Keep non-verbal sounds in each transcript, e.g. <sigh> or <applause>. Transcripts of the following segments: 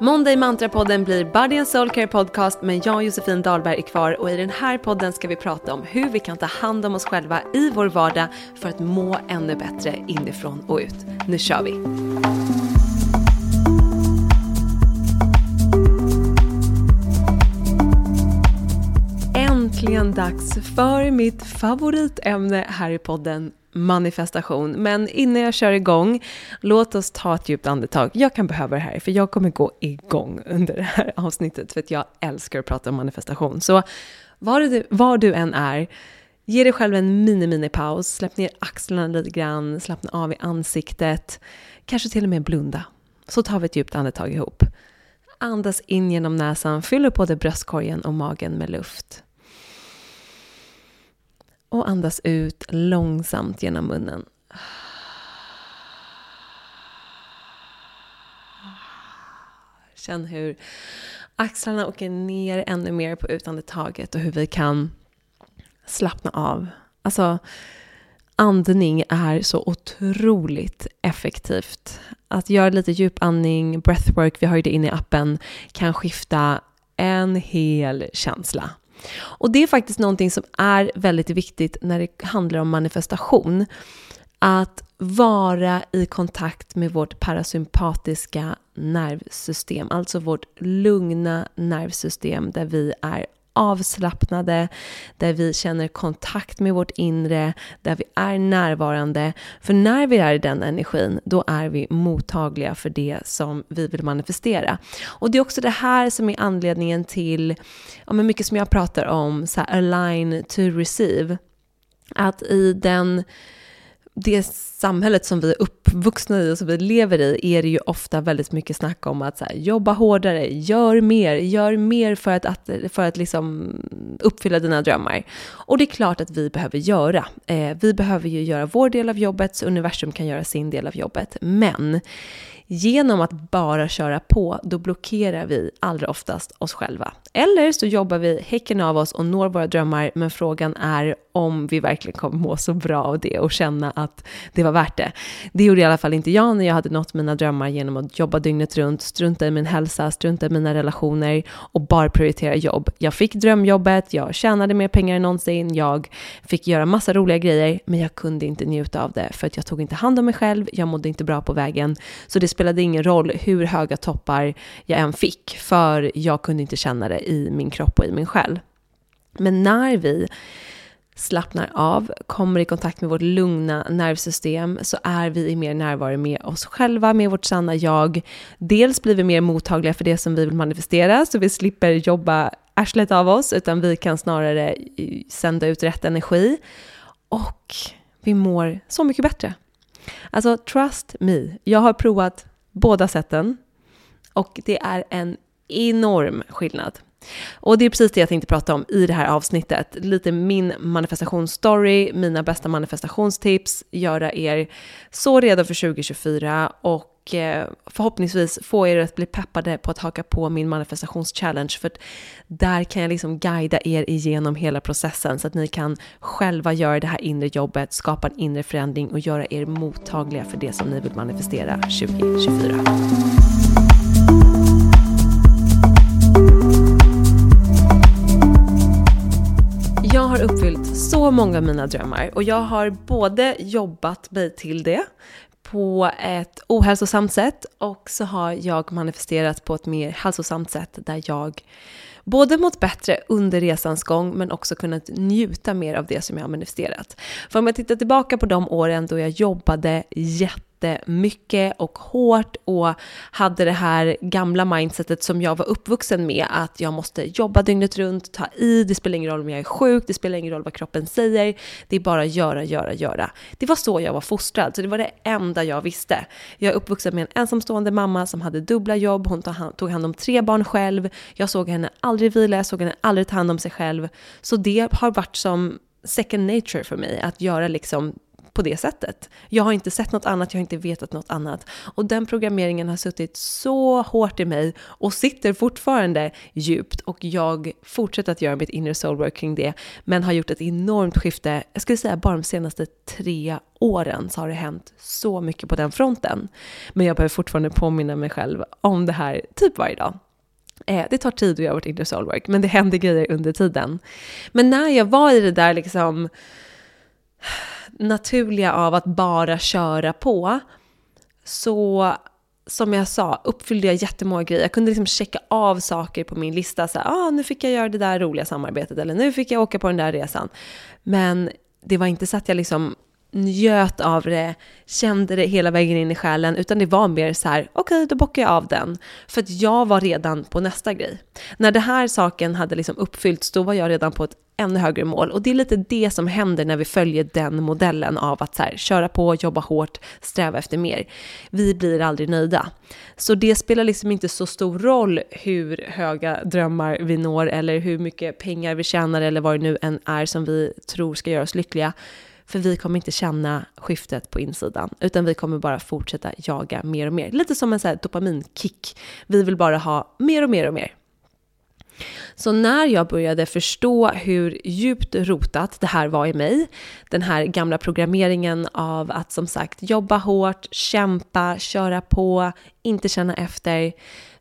Måndag i Mantrapodden blir Body and Soul Care Podcast men jag och Josefin Dahlberg är kvar och i den här podden ska vi prata om hur vi kan ta hand om oss själva i vår vardag för att må ännu bättre inifrån och ut. Nu kör vi! Äntligen dags för mitt favoritämne här i podden manifestation. Men innan jag kör igång, låt oss ta ett djupt andetag. Jag kan behöva det här, för jag kommer gå igång under det här avsnittet, för att jag älskar att prata om manifestation. Så var du, var du än är, ge dig själv en mini-mini-paus, släpp ner axlarna lite grann, slappna av i ansiktet, kanske till och med blunda. Så tar vi ett djupt andetag ihop. Andas in genom näsan, fyll upp både bröstkorgen och magen med luft. Och andas ut långsamt genom munnen. Känn hur axlarna åker ner ännu mer på utandetaget och hur vi kan slappna av. Alltså, andning är så otroligt effektivt. Att göra lite djupandning, breathwork, vi har ju det inne i appen, kan skifta en hel känsla. Och det är faktiskt någonting som är väldigt viktigt när det handlar om manifestation. Att vara i kontakt med vårt parasympatiska nervsystem, alltså vårt lugna nervsystem där vi är avslappnade, där vi känner kontakt med vårt inre, där vi är närvarande. För när vi är i den energin, då är vi mottagliga för det som vi vill manifestera. Och det är också det här som är anledningen till, ja, men mycket som jag pratar om, så här, align to receive. Att i den det samhället som vi är uppvuxna i och som vi lever i är det ju ofta väldigt mycket snack om att så här, jobba hårdare, gör mer, gör mer för att, att, för att liksom uppfylla dina drömmar. Och det är klart att vi behöver göra. Eh, vi behöver ju göra vår del av jobbet så universum kan göra sin del av jobbet. Men Genom att bara köra på, då blockerar vi allra oftast oss själva. Eller så jobbar vi häcken av oss och når våra drömmar, men frågan är om vi verkligen kommer må så bra av det och känna att det var värt det. Det gjorde i alla fall inte jag när jag hade nått mina drömmar genom att jobba dygnet runt, strunta i min hälsa, strunta i mina relationer och bara prioritera jobb. Jag fick drömjobbet, jag tjänade mer pengar än någonsin, jag fick göra massa roliga grejer, men jag kunde inte njuta av det för att jag tog inte hand om mig själv, jag mådde inte bra på vägen. Så det spelade ingen roll hur höga toppar jag än fick, för jag kunde inte känna det i min kropp och i min själ. Men när vi slappnar av, kommer i kontakt med vårt lugna nervsystem så är vi i mer närvaro med oss själva, med vårt sanna jag. Dels blir vi mer mottagliga för det som vi vill manifestera, så vi slipper jobba arslet av oss, utan vi kan snarare sända ut rätt energi. Och vi mår så mycket bättre. Alltså, trust me. Jag har provat båda sätten och det är en enorm skillnad. Och det är precis det jag tänkte prata om i det här avsnittet. Lite min manifestationsstory, mina bästa manifestationstips, göra er så redo för 2024 och eh, förhoppningsvis få er att bli peppade på att haka på min manifestationschallenge för där kan jag liksom guida er igenom hela processen så att ni kan själva göra det här inre jobbet, skapa en inre förändring och göra er mottagliga för det som ni vill manifestera 2024. Så många av mina drömmar och jag har både jobbat mig till det på ett ohälsosamt sätt och så har jag manifesterat på ett mer hälsosamt sätt där jag både mått bättre under resans gång men också kunnat njuta mer av det som jag har manifesterat. För om jag tittar tillbaka på de åren då jag jobbade jätte jättemycket och hårt och hade det här gamla mindsetet som jag var uppvuxen med att jag måste jobba dygnet runt, ta i, det spelar ingen roll om jag är sjuk, det spelar ingen roll vad kroppen säger, det är bara göra, göra, göra. Det var så jag var fostrad, så det var det enda jag visste. Jag är uppvuxen med en ensamstående mamma som hade dubbla jobb, hon tog hand om tre barn själv, jag såg henne aldrig vila, jag såg henne aldrig ta hand om sig själv. Så det har varit som second nature för mig att göra liksom på det sättet. Jag har inte sett något annat, jag har inte vetat något annat. Och den programmeringen har suttit så hårt i mig och sitter fortfarande djupt och jag fortsätter att göra mitt inner soulwork kring det, men har gjort ett enormt skifte. Jag skulle säga bara de senaste tre åren så har det hänt så mycket på den fronten. Men jag behöver fortfarande påminna mig själv om det här typ varje dag. Eh, det tar tid att göra vårt inre soulwork, men det händer grejer under tiden. Men när jag var i det där liksom naturliga av att bara köra på, så som jag sa, uppfyllde jag jättemånga grejer. Jag kunde liksom checka av saker på min lista. Så ah, nu fick jag göra det där roliga samarbetet eller nu fick jag åka på den där resan. Men det var inte så att jag liksom njöt av det, kände det hela vägen in i själen, utan det var mer så här, okej, okay, då bockar jag av den. För att jag var redan på nästa grej. När den här saken hade liksom uppfyllts, då var jag redan på ett ännu högre mål. Och det är lite det som händer när vi följer den modellen av att så här, köra på, jobba hårt, sträva efter mer. Vi blir aldrig nöjda. Så det spelar liksom inte så stor roll hur höga drömmar vi når eller hur mycket pengar vi tjänar eller vad det nu än är som vi tror ska göra oss lyckliga. För vi kommer inte känna skiftet på insidan, utan vi kommer bara fortsätta jaga mer och mer. Lite som en så här dopaminkick. Vi vill bara ha mer och mer och mer. Så när jag började förstå hur djupt rotat det här var i mig, den här gamla programmeringen av att som sagt jobba hårt, kämpa, köra på, inte känna efter,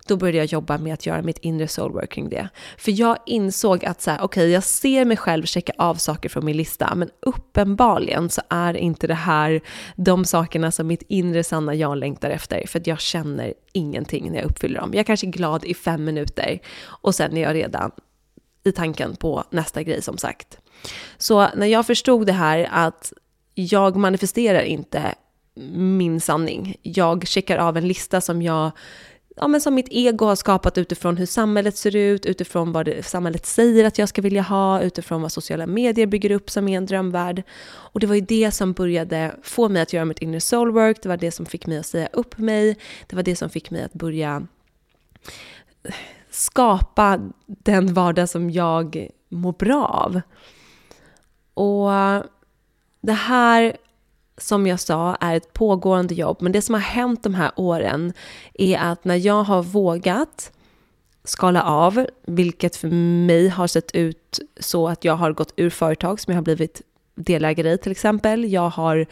då började jag jobba med att göra mitt inre soulwork kring det. För jag insåg att så här, okej, okay, jag ser mig själv checka av saker från min lista, men uppenbarligen så är inte det här de sakerna som mitt inre sanna jag längtar efter, för att jag känner ingenting när jag uppfyller dem. Jag kanske är glad i fem minuter och sen är jag redan i tanken på nästa grej som sagt. Så när jag förstod det här att jag manifesterar inte min sanning. Jag checkar av en lista som jag ja, men som mitt ego har skapat utifrån hur samhället ser ut, utifrån vad det, samhället säger att jag ska vilja ha, utifrån vad sociala medier bygger upp som är en drömvärld. Och det var ju det som började få mig att göra mitt inner soul work, det var det som fick mig att säga upp mig, det var det som fick mig att börja skapa den vardag som jag mår bra av. Och det här som jag sa, är ett pågående jobb. Men det som har hänt de här åren är att när jag har vågat skala av, vilket för mig har sett ut så att jag har gått ur företag som jag har blivit delägare i till exempel. Jag har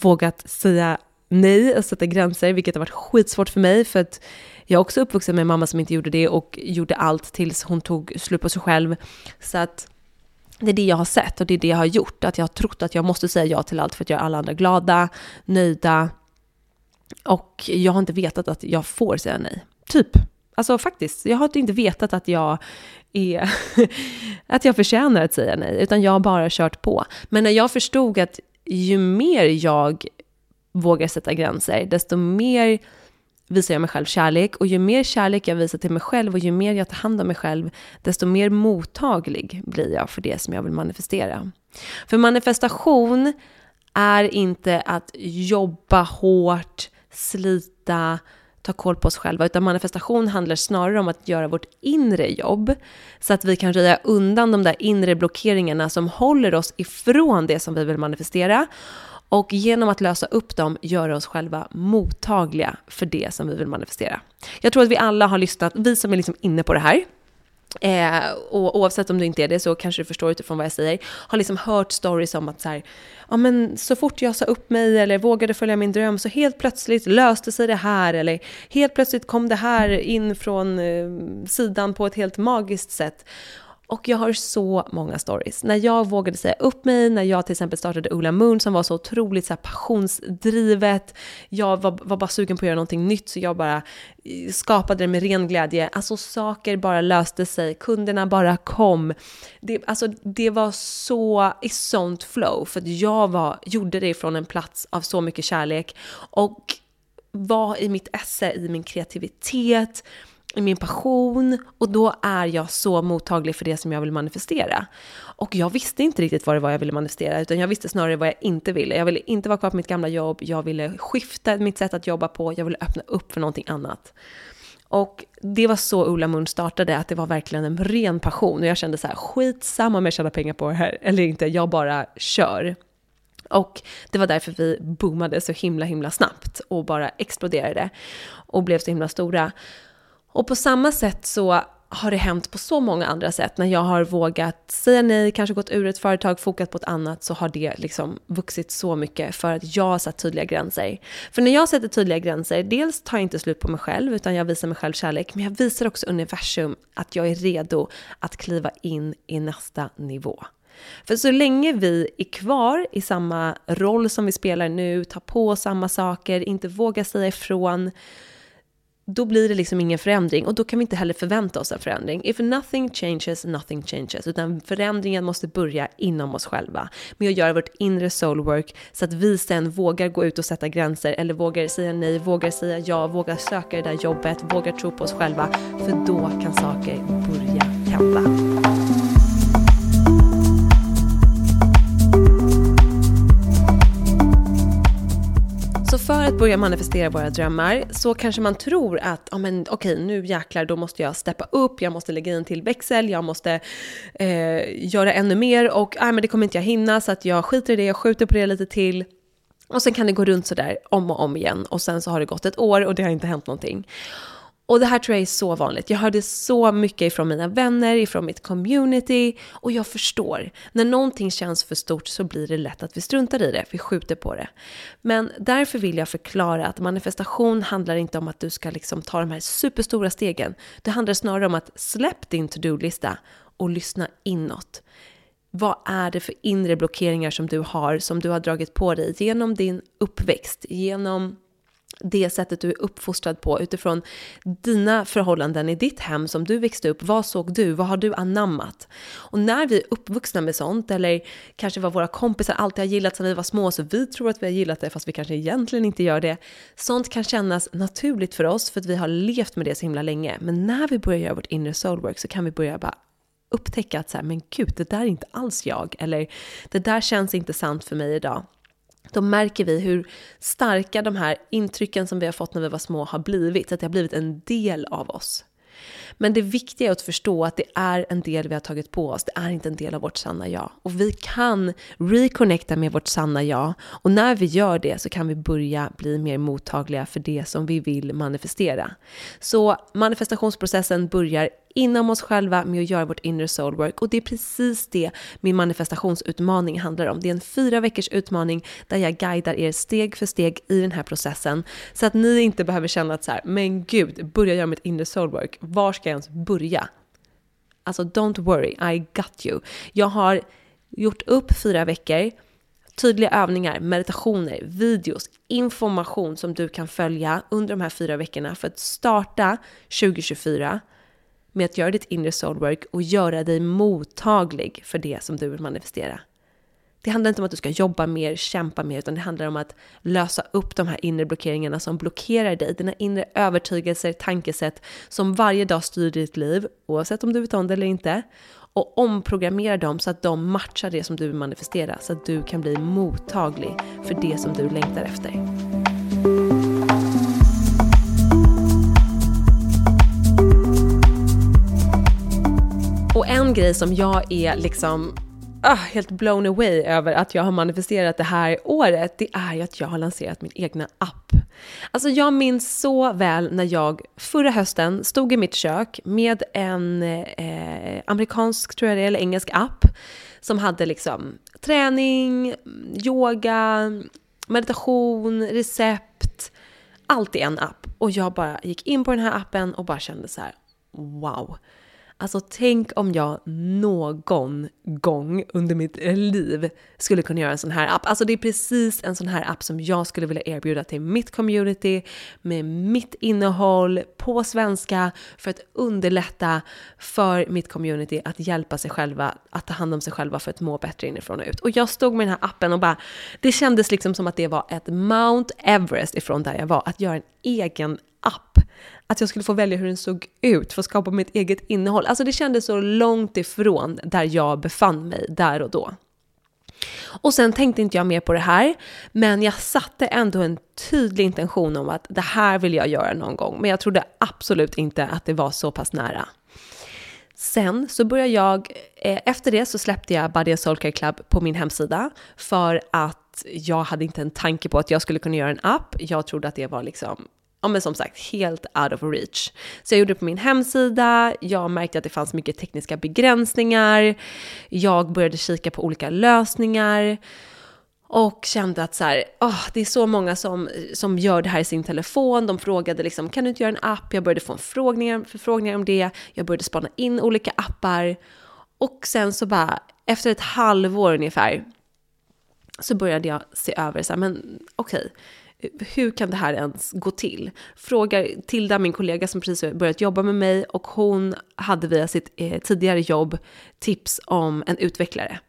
vågat säga nej och sätta gränser, vilket har varit skitsvårt för mig för att jag är också uppvuxen med en mamma som inte gjorde det och gjorde allt tills hon tog slut på sig själv. Så att det är det jag har sett och det är det jag har gjort. Att jag har trott att jag måste säga ja till allt för att göra alla andra glada, nöjda. Och jag har inte vetat att jag får säga nej. Typ. Alltså faktiskt, jag har inte vetat att jag är... <laughs> att jag förtjänar att säga nej, utan jag har bara kört på. Men när jag förstod att ju mer jag vågar sätta gränser, desto mer visar jag mig själv kärlek och ju mer kärlek jag visar till mig själv och ju mer jag tar hand om mig själv, desto mer mottaglig blir jag för det som jag vill manifestera. För manifestation är inte att jobba hårt, slita, ta koll på oss själva, utan manifestation handlar snarare om att göra vårt inre jobb, så att vi kan röja undan de där inre blockeringarna som håller oss ifrån det som vi vill manifestera, och genom att lösa upp dem göra oss själva mottagliga för det som vi vill manifestera. Jag tror att vi alla har lyssnat, vi som är liksom inne på det här, Eh, och oavsett om du inte är det så kanske du förstår utifrån vad jag säger, har liksom hört stories om att så här, ja men så fort jag sa upp mig eller vågade följa min dröm så helt plötsligt löste sig det här eller helt plötsligt kom det här in från eh, sidan på ett helt magiskt sätt. Och jag har så många stories. När jag vågade säga upp mig, när jag till exempel startade Ola Moon som var så otroligt så här, passionsdrivet. Jag var, var, bara sugen på att göra någonting nytt så jag bara eh, skapade det med ren glädje. Alltså saker bara löste sig, kunderna bara kom. Det, alltså, det var så i sånt flow för att jag var, gjorde det från en plats av så mycket kärlek och var i mitt esse, i min kreativitet i min passion och då är jag så mottaglig för det som jag vill manifestera. Och jag visste inte riktigt vad det var jag ville manifestera, utan jag visste snarare vad jag inte ville. Jag ville inte vara kvar på mitt gamla jobb, jag ville skifta mitt sätt att jobba på, jag ville öppna upp för någonting annat. Och det var så Ola Moon startade, att det var verkligen en ren passion. Och jag kände så här, skitsamma om jag tjänar pengar på det här eller inte, jag bara kör. Och det var därför vi boomade så himla himla snabbt och bara exploderade och blev så himla stora. Och på samma sätt så har det hänt på så många andra sätt. När jag har vågat säga nej, kanske gått ur ett företag, fokat på ett annat, så har det liksom vuxit så mycket för att jag har satt tydliga gränser. För när jag sätter tydliga gränser, dels tar jag inte slut på mig själv, utan jag visar mig själv kärlek, men jag visar också universum att jag är redo att kliva in i nästa nivå. För så länge vi är kvar i samma roll som vi spelar nu, tar på samma saker, inte vågar säga ifrån, då blir det liksom ingen förändring och då kan vi inte heller förvänta oss en förändring. If nothing changes, nothing changes. Utan förändringen måste börja inom oss själva med att göra vårt inre soulwork så att vi sen vågar gå ut och sätta gränser eller vågar säga nej, vågar säga ja, vågar söka det där jobbet, vågar tro på oss själva. För då kan saker börja hända. För att börja manifestera våra drömmar så kanske man tror att, ja men okej nu jäklar, då måste jag steppa upp, jag måste lägga in till växel, jag måste eh, göra ännu mer och nej men det kommer inte jag hinna så att jag skiter i det, jag skjuter på det lite till. Och sen kan det gå runt sådär om och om igen och sen så har det gått ett år och det har inte hänt någonting. Och det här tror jag är så vanligt. Jag hörde så mycket ifrån mina vänner, ifrån mitt community och jag förstår. När någonting känns för stort så blir det lätt att vi struntar i det, vi skjuter på det. Men därför vill jag förklara att manifestation handlar inte om att du ska liksom ta de här superstora stegen. Det handlar snarare om att släpp din to-do-lista och lyssna inåt. Vad är det för inre blockeringar som du har, som du har dragit på dig genom din uppväxt, genom det sättet du är uppfostrad på utifrån dina förhållanden i ditt hem som du växte upp. Vad såg du? Vad har du anammat? Och när vi är uppvuxna med sånt, eller kanske vad våra kompisar alltid har gillat sedan vi var små, så vi tror att vi har gillat det fast vi kanske egentligen inte gör det. Sånt kan kännas naturligt för oss för att vi har levt med det så himla länge. Men när vi börjar göra vårt inre soulwork så kan vi börja bara upptäcka att så här, men gud, det där är inte alls jag. Eller det där känns inte sant för mig idag då märker vi hur starka de här intrycken som vi har fått när vi var små har blivit, att det har blivit en del av oss. Men det viktiga är att förstå att det är en del vi har tagit på oss, det är inte en del av vårt sanna jag. Och vi kan reconnecta med vårt sanna jag och när vi gör det så kan vi börja bli mer mottagliga för det som vi vill manifestera. Så manifestationsprocessen börjar inom oss själva med att göra vårt inre soulwork. Och det är precis det min manifestationsutmaning handlar om. Det är en fyra veckors utmaning där jag guidar er steg för steg i den här processen. Så att ni inte behöver känna att så här, men gud, börja göra mitt inre soulwork. Var ska jag ens börja? Alltså don't worry, I got you. Jag har gjort upp fyra veckor tydliga övningar, meditationer, videos, information som du kan följa under de här fyra veckorna för att starta 2024 med att göra ditt inre soulwork och göra dig mottaglig för det som du vill manifestera. Det handlar inte om att du ska jobba mer, kämpa mer, utan det handlar om att lösa upp de här inre blockeringarna som blockerar dig, dina inre övertygelser, tankesätt som varje dag styr ditt liv, oavsett om du vet om det eller inte, och omprogrammera dem så att de matchar det som du vill manifestera, så att du kan bli mottaglig för det som du längtar efter. Och en grej som jag är liksom ah, helt blown away över att jag har manifesterat det här året, det är ju att jag har lanserat min egna app. Alltså jag minns så väl när jag förra hösten stod i mitt kök med en eh, amerikansk, tror jag det är, eller engelsk app som hade liksom träning, yoga, meditation, recept, allt i en app. Och jag bara gick in på den här appen och bara kände så här, wow. Alltså tänk om jag någon gång under mitt liv skulle kunna göra en sån här app. Alltså det är precis en sån här app som jag skulle vilja erbjuda till mitt community med mitt innehåll på svenska för att underlätta för mitt community att hjälpa sig själva, att ta hand om sig själva för att må bättre inifrån och ut. Och jag stod med den här appen och bara, det kändes liksom som att det var ett Mount Everest ifrån där jag var, att göra en egen app. Att jag skulle få välja hur den såg ut, få skapa mitt eget innehåll. Alltså det kändes så långt ifrån där jag befann mig där och då. Och sen tänkte inte jag mer på det här, men jag satte ändå en tydlig intention om att det här vill jag göra någon gång. Men jag trodde absolut inte att det var så pass nära. Sen så började jag, eh, efter det så släppte jag Body Soul Care Club på min hemsida för att jag hade inte en tanke på att jag skulle kunna göra en app. Jag trodde att det var liksom ja men som sagt helt out of reach. Så jag gjorde det på min hemsida, jag märkte att det fanns mycket tekniska begränsningar, jag började kika på olika lösningar och kände att så här, oh, det är så många som, som gör det här i sin telefon. De frågade liksom, kan du inte göra en app? Jag började få en förfrågningar, förfrågningar om det. Jag började spana in olika appar. Och sen så bara, efter ett halvår ungefär, så började jag se över så här, men okej, okay, hur kan det här ens gå till? Frågar Tilda, min kollega som precis börjat jobba med mig och hon hade via sitt eh, tidigare jobb tips om en utvecklare.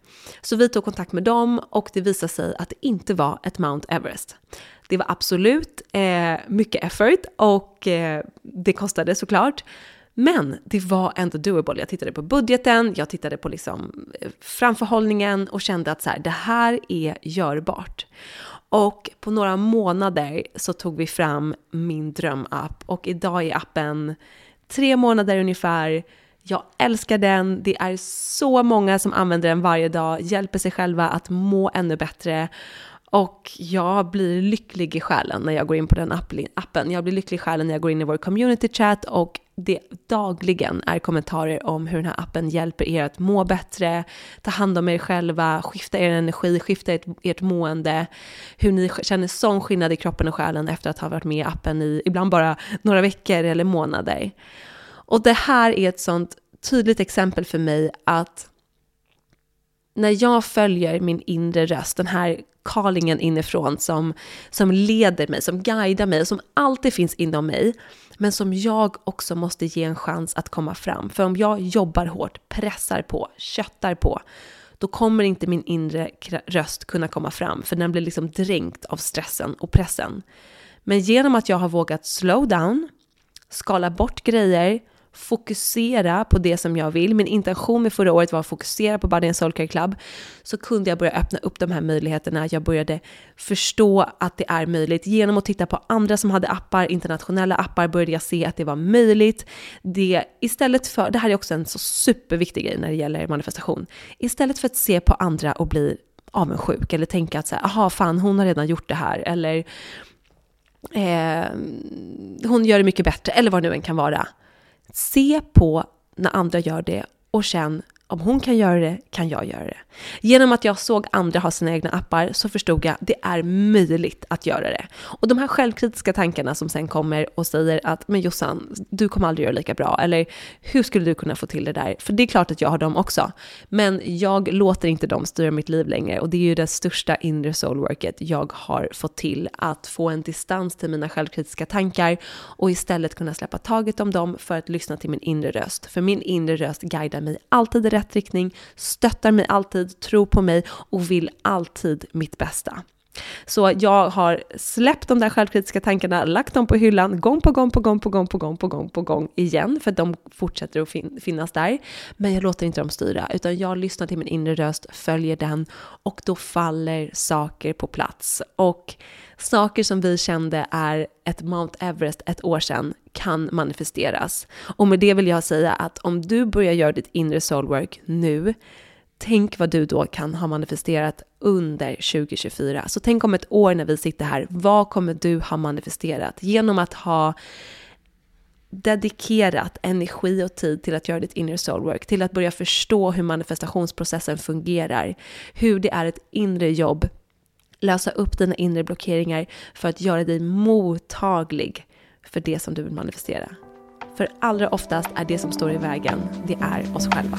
Så vi tog kontakt med dem och det visade sig att det inte var ett Mount Everest. Det var absolut eh, mycket effort och eh, det kostade såklart. Men det var ändå doable. Jag tittade på budgeten, jag tittade på liksom eh, framförhållningen och kände att så här, det här är görbart. Och på några månader så tog vi fram min drömapp. Och idag är appen tre månader ungefär. Jag älskar den, det är så många som använder den varje dag, hjälper sig själva att må ännu bättre och jag blir lycklig i själen när jag går in på den appen. Jag blir lycklig i själen när jag går in i vår community chat och det dagligen är kommentarer om hur den här appen hjälper er att må bättre, ta hand om er själva, skifta er energi, skifta ert, ert mående, hur ni känner sån skillnad i kroppen och själen efter att ha varit med i appen i ibland bara några veckor eller månader. Och det här är ett sånt tydligt exempel för mig att när jag följer min inre röst, den här callingen inifrån som, som leder mig, som guidar mig, som alltid finns inom mig, men som jag också måste ge en chans att komma fram. För om jag jobbar hårt, pressar på, köttar på, då kommer inte min inre röst kunna komma fram, för den blir liksom dränkt av stressen och pressen. Men genom att jag har vågat slow down, skala bort grejer, fokusera på det som jag vill. Min intention med förra året var att fokusera på Body and Soul Care Club. Så kunde jag börja öppna upp de här möjligheterna. Jag började förstå att det är möjligt. Genom att titta på andra som hade appar, internationella appar, började jag se att det var möjligt. Det, istället för, det här är också en så superviktig grej när det gäller manifestation. Istället för att se på andra och bli avundsjuk eller tänka att så här, aha, fan hon har redan gjort det här eller eh, hon gör det mycket bättre eller vad det nu än kan vara Se på när andra gör det och känn om hon kan göra det, kan jag göra det. Genom att jag såg andra ha sina egna appar så förstod jag att det är möjligt att göra det. Och de här självkritiska tankarna som sen kommer och säger att men Jossan, du kommer aldrig göra lika bra. Eller hur skulle du kunna få till det där? För det är klart att jag har dem också. Men jag låter inte dem styra mitt liv längre. Och det är ju det största inre soulworket jag har fått till. Att få en distans till mina självkritiska tankar och istället kunna släppa taget om dem för att lyssna till min inre röst. För min inre röst guidar mig alltid rätt riktning, stöttar mig alltid, tror på mig och vill alltid mitt bästa. Så jag har släppt de där självkritiska tankarna, lagt dem på hyllan gång på gång på gång på gång på gång på gång på gång igen, för de fortsätter att fin finnas där. Men jag låter inte dem styra, utan jag lyssnar till min inre röst, följer den och då faller saker på plats. Och saker som vi kände är ett Mount Everest ett år sedan kan manifesteras. Och med det vill jag säga att om du börjar göra ditt inre soulwork nu, tänk vad du då kan ha manifesterat under 2024. Så tänk om ett år när vi sitter här, vad kommer du ha manifesterat genom att ha dedikerat energi och tid till att göra ditt inner soulwork, till att börja förstå hur manifestationsprocessen fungerar, hur det är ett inre jobb, lösa upp dina inre blockeringar för att göra dig mottaglig för det som du vill manifestera. För allra oftast är det som står i vägen, det är oss själva.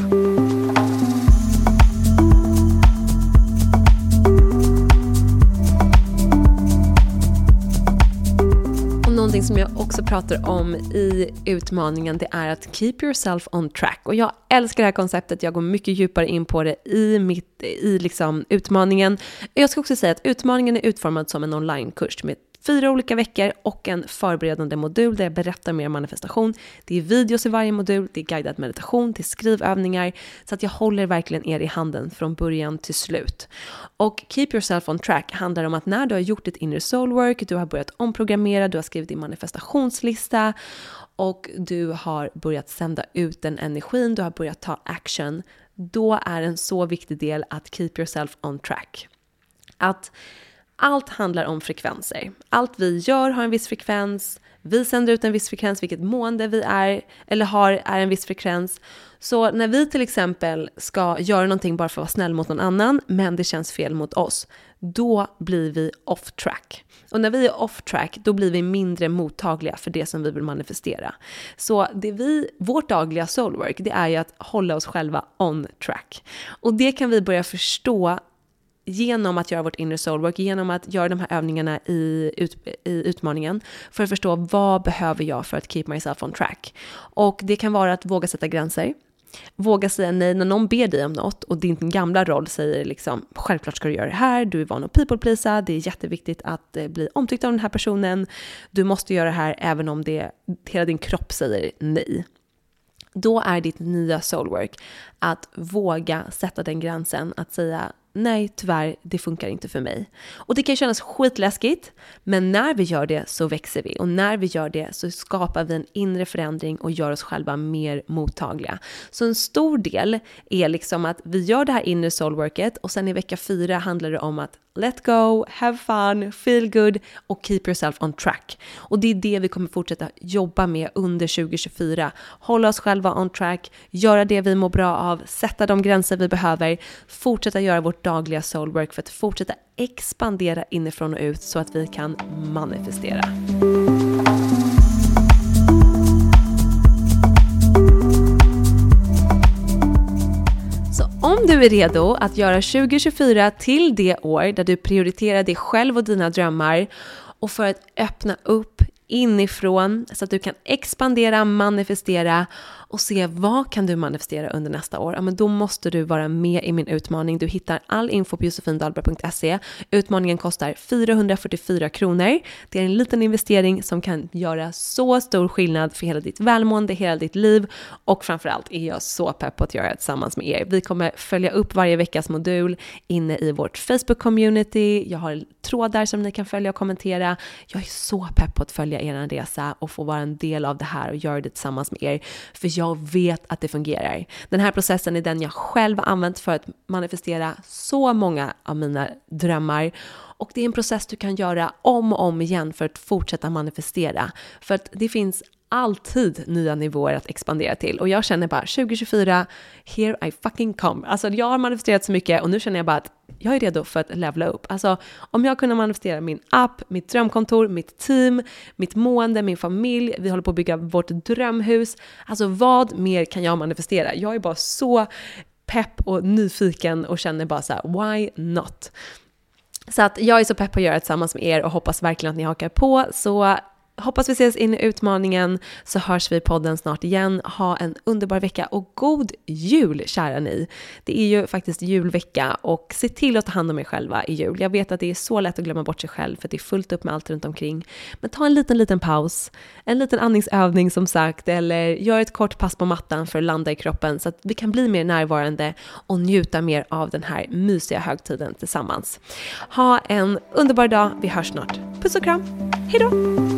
Någonting som jag också pratar om i utmaningen, det är att keep yourself on track. Och jag älskar det här konceptet, jag går mycket djupare in på det i, mitt, i liksom utmaningen. Jag ska också säga att utmaningen är utformad som en onlinekurs med fyra olika veckor och en förberedande modul där jag berättar mer om manifestation. Det är videos i varje modul, det är guidad meditation, det är skrivövningar, så att jag håller verkligen er i handen från början till slut. Och Keep Yourself On Track handlar om att när du har gjort ditt inre soulwork, du har börjat omprogrammera, du har skrivit din manifestationslista och du har börjat sända ut den energin, du har börjat ta action, då är en så viktig del att keep yourself on track. Att allt handlar om frekvenser. Allt vi gör har en viss frekvens, vi sänder ut en viss frekvens, vilket mående vi är eller har är en viss frekvens. Så när vi till exempel ska göra någonting bara för att vara snäll mot någon annan, men det känns fel mot oss, då blir vi off track. Och när vi är off track, då blir vi mindre mottagliga för det som vi vill manifestera. Så det vi, vårt dagliga soulwork, det är ju att hålla oss själva on track. Och det kan vi börja förstå genom att göra vårt inre soulwork, genom att göra de här övningarna i, ut, i utmaningen för att förstå vad behöver jag för att keep myself on track. Och det kan vara att våga sätta gränser, Våga säga nej när någon ber dig om något och din gamla roll säger liksom självklart ska du göra det här, du är van att people pleasa, det är jätteviktigt att eh, bli omtyckt av den här personen, du måste göra det här även om det, hela din kropp säger nej. Då är ditt nya soulwork att våga sätta den gränsen, att säga nej tyvärr, det funkar inte för mig. Och det kan kännas skitläskigt, men när vi gör det så växer vi och när vi gör det så skapar vi en inre förändring och gör oss själva mer mottagliga. Så en stor del är liksom att vi gör det här inre soulworket och sen i vecka fyra handlar det om att let go, have fun, feel good och keep yourself on track. Och det är det vi kommer fortsätta jobba med under 2024. Hålla oss själva on track, göra det vi mår bra av, sätta de gränser vi behöver, fortsätta göra vårt dagliga soulwork för att fortsätta expandera inifrån och ut så att vi kan manifestera. Om du är redo att göra 2024 till det år där du prioriterar dig själv och dina drömmar och för att öppna upp inifrån så att du kan expandera, manifestera och se vad kan du manifestera under nästa år? Ja, men då måste du vara med i min utmaning. Du hittar all info på josefindalberg.se. Utmaningen kostar 444 kronor. Det är en liten investering som kan göra så stor skillnad för hela ditt välmående, hela ditt liv och framförallt är jag så pepp på att göra det tillsammans med er. Vi kommer följa upp varje veckas modul inne i vårt Facebook-community. Jag har trådar som ni kan följa och kommentera. Jag är så pepp på att följa er resa och få vara en del av det här och göra det tillsammans med er. För jag vet att det fungerar. Den här processen är den jag själv har använt för att manifestera så många av mina drömmar. Och det är en process du kan göra om och om igen för att fortsätta manifestera. För att det finns alltid nya nivåer att expandera till. Och jag känner bara 2024, here I fucking come. Alltså jag har manifesterat så mycket och nu känner jag bara att jag är redo för att levla upp. Alltså om jag kunde manifestera min app, mitt drömkontor, mitt team, mitt mående, min familj, vi håller på att bygga vårt drömhus. Alltså vad mer kan jag manifestera? Jag är bara så pepp och nyfiken och känner bara så här, why not? Så att jag är så pepp på att göra det tillsammans med er och hoppas verkligen att ni hakar på. Så Hoppas vi ses in i utmaningen så hörs vi i podden snart igen. Ha en underbar vecka och god jul kära ni! Det är ju faktiskt julvecka och se till att ta hand om er själva i jul. Jag vet att det är så lätt att glömma bort sig själv för det är fullt upp med allt runt omkring. Men ta en liten, liten paus, en liten andningsövning som sagt eller gör ett kort pass på mattan för att landa i kroppen så att vi kan bli mer närvarande och njuta mer av den här mysiga högtiden tillsammans. Ha en underbar dag, vi hörs snart. Puss och kram, hejdå!